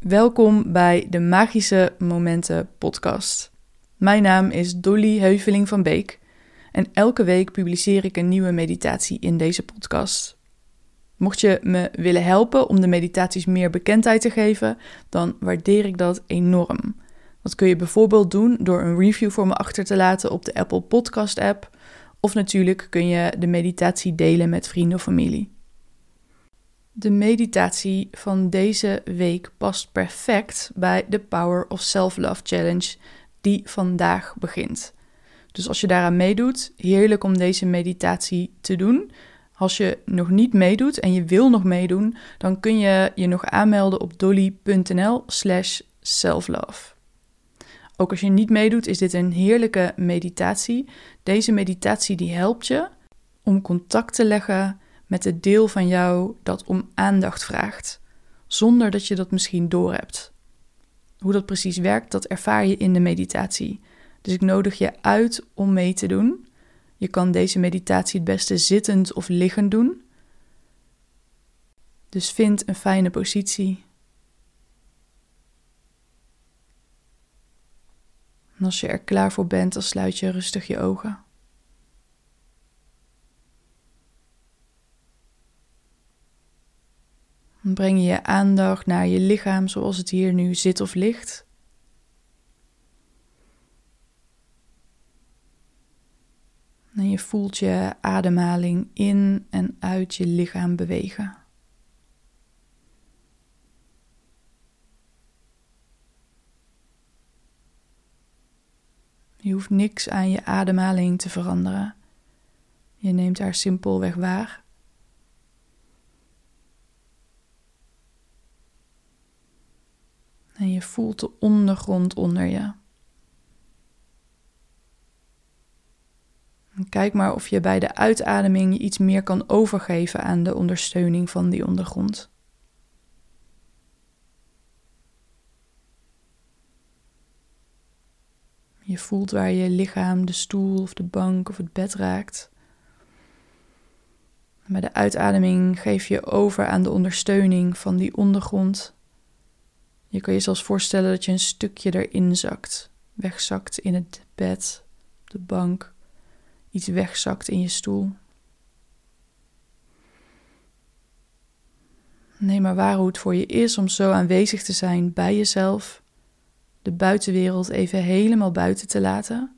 Welkom bij de Magische Momenten podcast. Mijn naam is Dolly Heuveling van Beek en elke week publiceer ik een nieuwe meditatie in deze podcast. Mocht je me willen helpen om de meditaties meer bekendheid te geven, dan waardeer ik dat enorm. Dat kun je bijvoorbeeld doen door een review voor me achter te laten op de Apple Podcast app. Of natuurlijk kun je de meditatie delen met vrienden of familie. De meditatie van deze week past perfect bij de Power of Self-Love Challenge die vandaag begint. Dus als je daaraan meedoet, heerlijk om deze meditatie te doen. Als je nog niet meedoet en je wil nog meedoen, dan kun je je nog aanmelden op dolly.nl/slash selflove. Ook als je niet meedoet, is dit een heerlijke meditatie. Deze meditatie die helpt je om contact te leggen met het deel van jou dat om aandacht vraagt, zonder dat je dat misschien doorhebt. Hoe dat precies werkt, dat ervaar je in de meditatie. Dus ik nodig je uit om mee te doen. Je kan deze meditatie het beste zittend of liggend doen. Dus vind een fijne positie. En als je er klaar voor bent, dan sluit je rustig je ogen. Dan breng je je aandacht naar je lichaam zoals het hier nu zit of ligt. En je voelt je ademhaling in en uit je lichaam bewegen. Je hoeft niks aan je ademhaling te veranderen. Je neemt haar simpelweg waar. En je voelt de ondergrond onder je. kijk maar of je bij de uitademing iets meer kan overgeven aan de ondersteuning van die ondergrond. Je voelt waar je lichaam de stoel of de bank of het bed raakt. bij de uitademing geef je over aan de ondersteuning van die ondergrond. Je kan je zelfs voorstellen dat je een stukje erin zakt, wegzakt in het bed, op de bank, iets wegzakt in je stoel. Neem maar waar hoe het voor je is om zo aanwezig te zijn bij jezelf, de buitenwereld even helemaal buiten te laten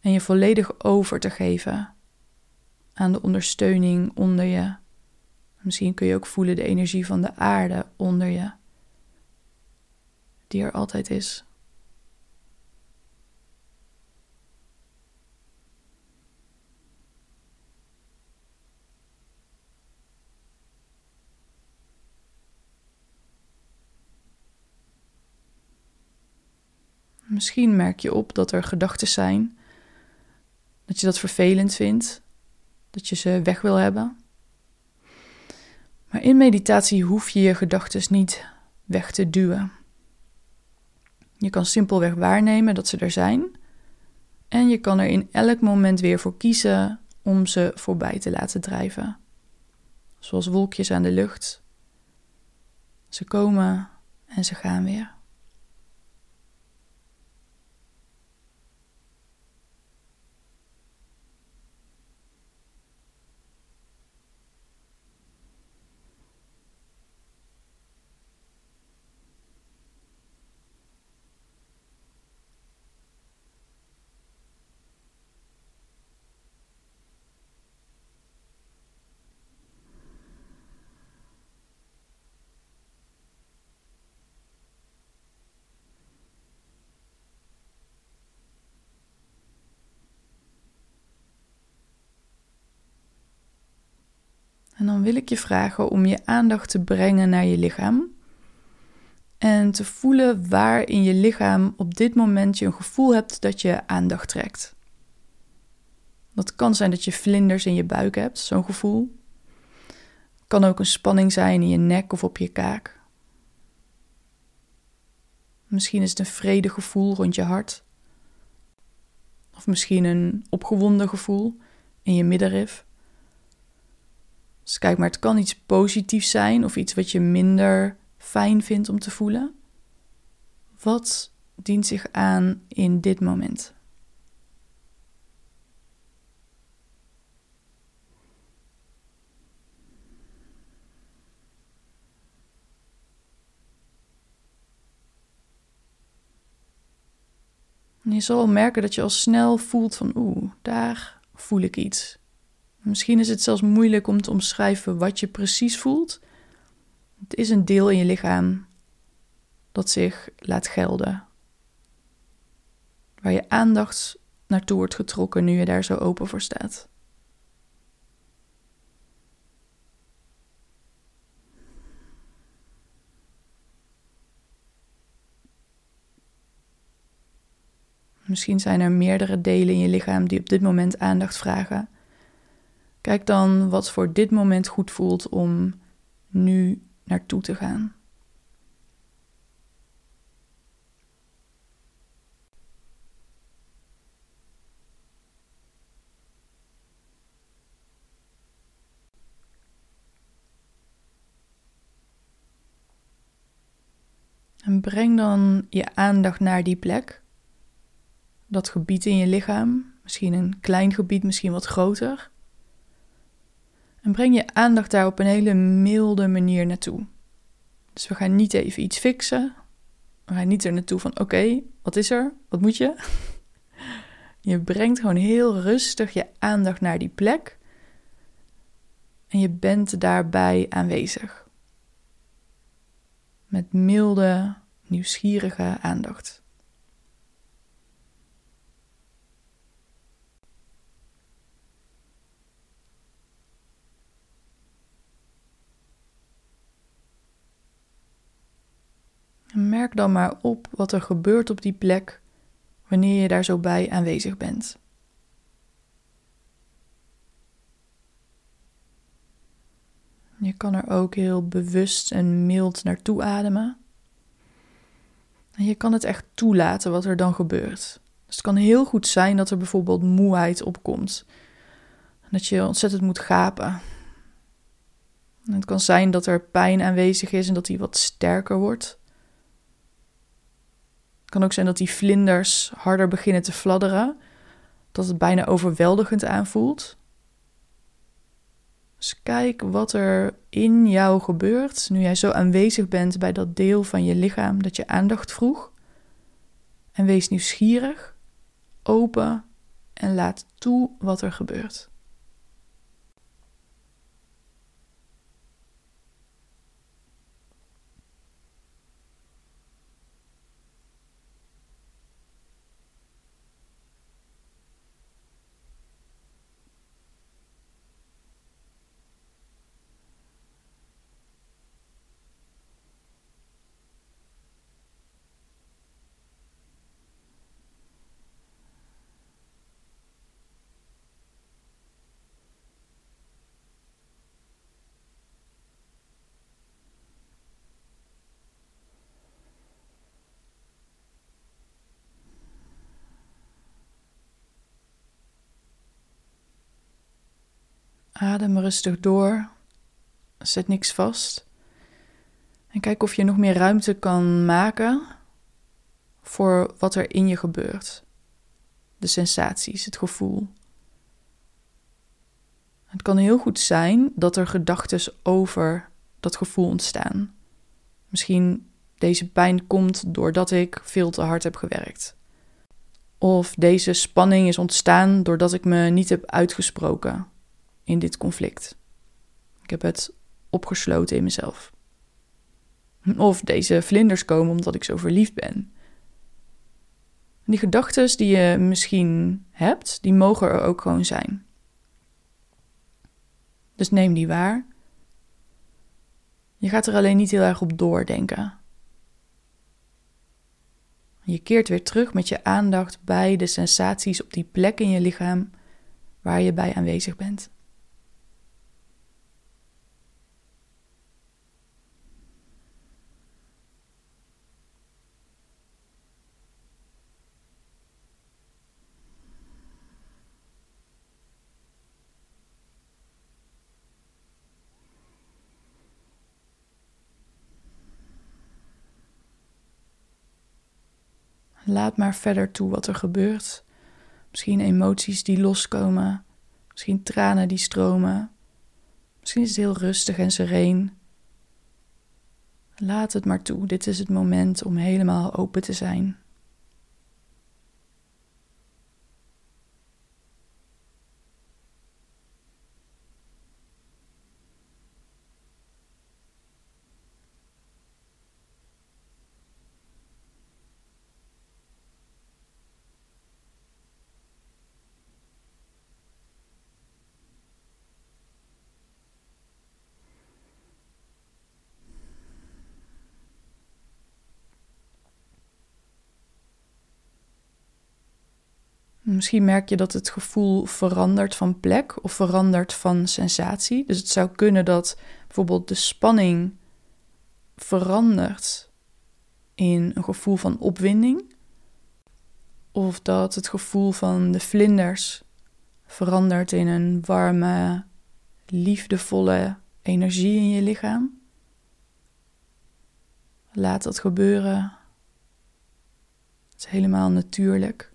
en je volledig over te geven aan de ondersteuning onder je. Misschien kun je ook voelen de energie van de aarde onder je die er altijd is. Misschien merk je op dat er gedachten zijn, dat je dat vervelend vindt, dat je ze weg wil hebben. Maar in meditatie hoef je je gedachten niet weg te duwen. Je kan simpelweg waarnemen dat ze er zijn. En je kan er in elk moment weer voor kiezen om ze voorbij te laten drijven. Zoals wolkjes aan de lucht. Ze komen en ze gaan weer. En dan wil ik je vragen om je aandacht te brengen naar je lichaam. En te voelen waar in je lichaam op dit moment je een gevoel hebt dat je aandacht trekt. Dat kan zijn dat je vlinders in je buik hebt, zo'n gevoel. Kan ook een spanning zijn in je nek of op je kaak. Misschien is het een vrede gevoel rond je hart. Of misschien een opgewonden gevoel in je middenrif. Dus kijk maar, het kan iets positiefs zijn of iets wat je minder fijn vindt om te voelen? Wat dient zich aan in dit moment? En je zal merken dat je al snel voelt van oeh, daar voel ik iets. Misschien is het zelfs moeilijk om te omschrijven wat je precies voelt. Het is een deel in je lichaam dat zich laat gelden. Waar je aandacht naartoe wordt getrokken nu je daar zo open voor staat. Misschien zijn er meerdere delen in je lichaam die op dit moment aandacht vragen. Kijk dan wat voor dit moment goed voelt om nu naartoe te gaan. En breng dan je aandacht naar die plek dat gebied in je lichaam, misschien een klein gebied, misschien wat groter. En breng je aandacht daar op een hele milde manier naartoe. Dus we gaan niet even iets fixen. We gaan niet er naartoe van: oké, wat is er? Wat moet je? Je brengt gewoon heel rustig je aandacht naar die plek. En je bent daarbij aanwezig. Met milde, nieuwsgierige aandacht. En merk dan maar op wat er gebeurt op die plek wanneer je daar zo bij aanwezig bent. Je kan er ook heel bewust en mild naartoe ademen. En je kan het echt toelaten wat er dan gebeurt. Dus het kan heel goed zijn dat er bijvoorbeeld moeheid opkomt. Dat je ontzettend moet gapen. En het kan zijn dat er pijn aanwezig is en dat die wat sterker wordt. Kan ook zijn dat die vlinders harder beginnen te fladderen, dat het bijna overweldigend aanvoelt. Dus kijk wat er in jou gebeurt nu jij zo aanwezig bent bij dat deel van je lichaam dat je aandacht vroeg. En wees nieuwsgierig, open en laat toe wat er gebeurt. Adem rustig door. Zet niks vast. En kijk of je nog meer ruimte kan maken voor wat er in je gebeurt. De sensaties, het gevoel. Het kan heel goed zijn dat er gedachten over dat gevoel ontstaan. Misschien deze pijn komt doordat ik veel te hard heb gewerkt. Of deze spanning is ontstaan doordat ik me niet heb uitgesproken in dit conflict. Ik heb het opgesloten in mezelf. Of deze vlinders komen omdat ik zo verliefd ben. Die gedachten die je misschien hebt, die mogen er ook gewoon zijn. Dus neem die waar. Je gaat er alleen niet heel erg op doordenken. Je keert weer terug met je aandacht bij de sensaties op die plek in je lichaam waar je bij aanwezig bent. Laat maar verder toe wat er gebeurt. Misschien emoties die loskomen, misschien tranen die stromen. Misschien is het heel rustig en sereen. Laat het maar toe. Dit is het moment om helemaal open te zijn. Misschien merk je dat het gevoel verandert van plek of verandert van sensatie. Dus het zou kunnen dat bijvoorbeeld de spanning verandert in een gevoel van opwinding. Of dat het gevoel van de vlinders verandert in een warme, liefdevolle energie in je lichaam. Laat dat gebeuren. Het is helemaal natuurlijk.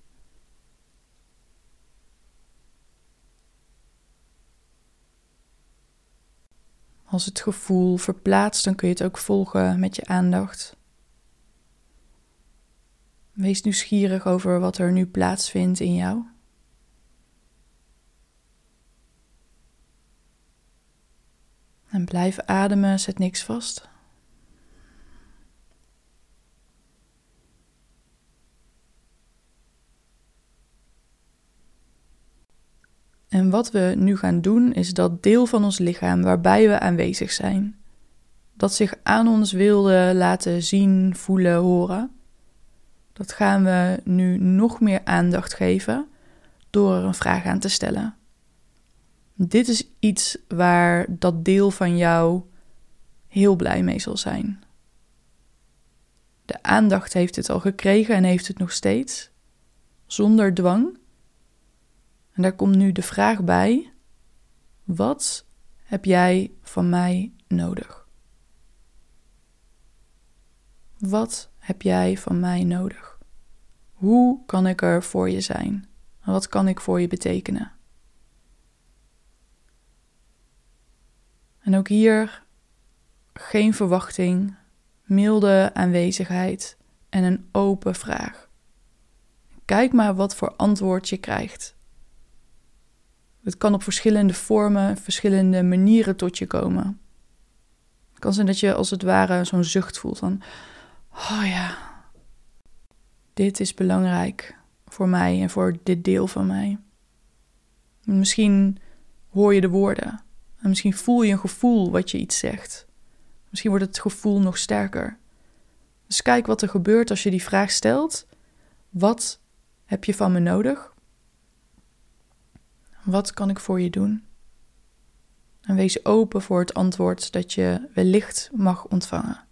Als het gevoel verplaatst, dan kun je het ook volgen met je aandacht. Wees nieuwsgierig over wat er nu plaatsvindt in jou. En blijf ademen, zet niks vast. En wat we nu gaan doen is dat deel van ons lichaam waarbij we aanwezig zijn, dat zich aan ons wilde laten zien, voelen, horen, dat gaan we nu nog meer aandacht geven door er een vraag aan te stellen. Dit is iets waar dat deel van jou heel blij mee zal zijn. De aandacht heeft het al gekregen en heeft het nog steeds, zonder dwang. En daar komt nu de vraag bij: wat heb jij van mij nodig? Wat heb jij van mij nodig? Hoe kan ik er voor je zijn? Wat kan ik voor je betekenen? En ook hier geen verwachting, milde aanwezigheid en een open vraag. Kijk maar wat voor antwoord je krijgt. Het kan op verschillende vormen, verschillende manieren tot je komen. Het kan zijn dat je als het ware zo'n zucht voelt van, oh ja, dit is belangrijk voor mij en voor dit deel van mij. Misschien hoor je de woorden en misschien voel je een gevoel wat je iets zegt. Misschien wordt het gevoel nog sterker. Dus kijk wat er gebeurt als je die vraag stelt. Wat heb je van me nodig? Wat kan ik voor je doen? En wees open voor het antwoord dat je wellicht mag ontvangen.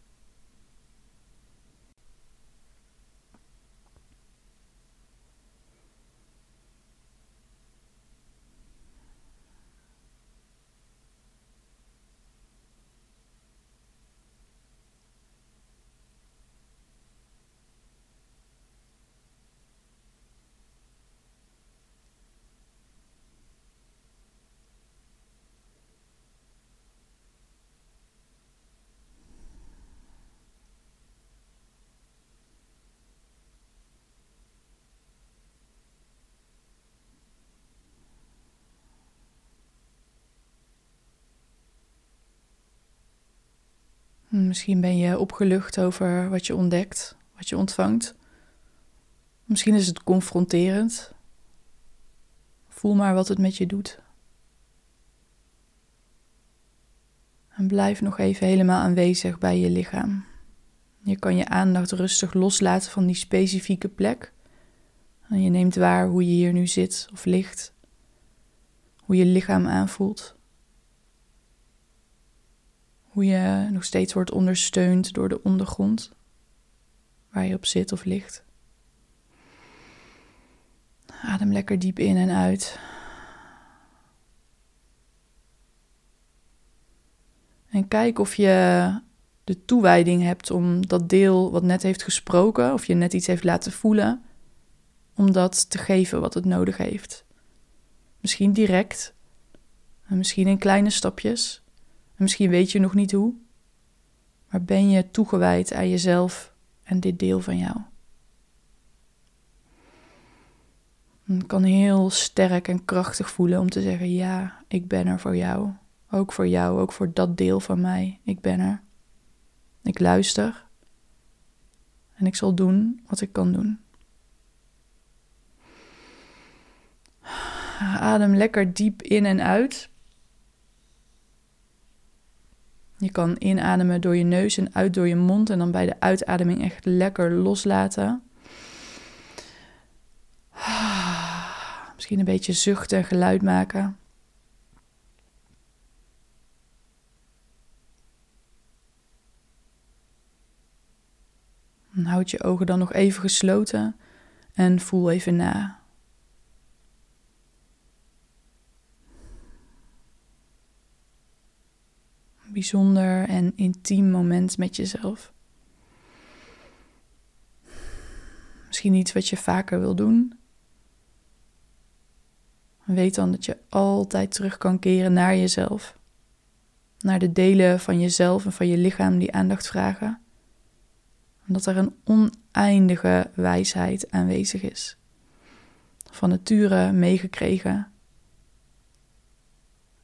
Misschien ben je opgelucht over wat je ontdekt, wat je ontvangt. Misschien is het confronterend. Voel maar wat het met je doet. En blijf nog even helemaal aanwezig bij je lichaam. Je kan je aandacht rustig loslaten van die specifieke plek. En je neemt waar hoe je hier nu zit of ligt. Hoe je lichaam aanvoelt. Hoe je nog steeds wordt ondersteund door de ondergrond waar je op zit of ligt. Adem lekker diep in en uit. En kijk of je de toewijding hebt om dat deel wat net heeft gesproken, of je net iets heeft laten voelen, om dat te geven wat het nodig heeft. Misschien direct, en misschien in kleine stapjes, misschien weet je nog niet hoe, maar ben je toegewijd aan jezelf en dit deel van jou. Het kan heel sterk en krachtig voelen om te zeggen: Ja, ik ben er voor jou. Ook voor jou, ook voor dat deel van mij. Ik ben er. Ik luister. En ik zal doen wat ik kan doen. Adem lekker diep in en uit. Je kan inademen door je neus en uit door je mond en dan bij de uitademing echt lekker loslaten. Misschien een beetje zuchten en geluid maken. houd je ogen dan nog even gesloten en voel even na. Bijzonder en intiem moment met jezelf. Misschien iets wat je vaker wil doen. Weet dan dat je altijd terug kan keren naar jezelf. Naar de delen van jezelf en van je lichaam die aandacht vragen omdat er een oneindige wijsheid aanwezig is. Van nature meegekregen.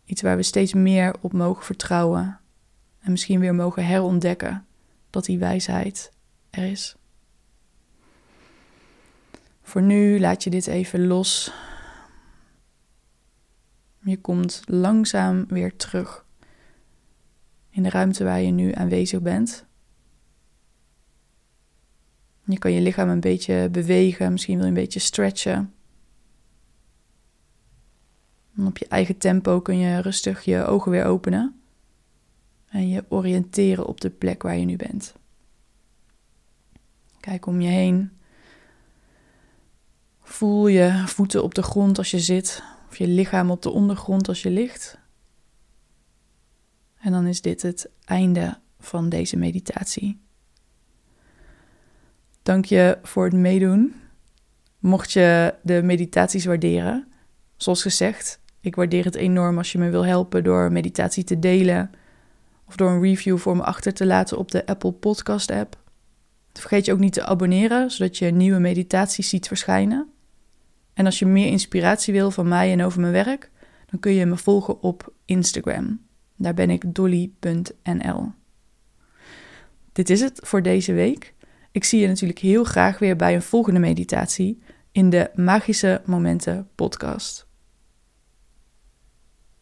Iets waar we steeds meer op mogen vertrouwen. En misschien weer mogen herontdekken dat die wijsheid er is. Voor nu laat je dit even los. Je komt langzaam weer terug in de ruimte waar je nu aanwezig bent. Je kan je lichaam een beetje bewegen, misschien wil je een beetje stretchen. En op je eigen tempo kun je rustig je ogen weer openen en je oriënteren op de plek waar je nu bent. Kijk om je heen. Voel je voeten op de grond als je zit, of je lichaam op de ondergrond als je ligt. En dan is dit het einde van deze meditatie. Dank je voor het meedoen. Mocht je de meditaties waarderen, zoals gezegd, ik waardeer het enorm als je me wil helpen door meditatie te delen of door een review voor me achter te laten op de Apple Podcast app. Vergeet je ook niet te abonneren, zodat je nieuwe meditaties ziet verschijnen. En als je meer inspiratie wil van mij en over mijn werk, dan kun je me volgen op Instagram. Daar ben ik dolly.nl. Dit is het voor deze week. Ik zie je natuurlijk heel graag weer bij een volgende meditatie in de Magische Momenten podcast.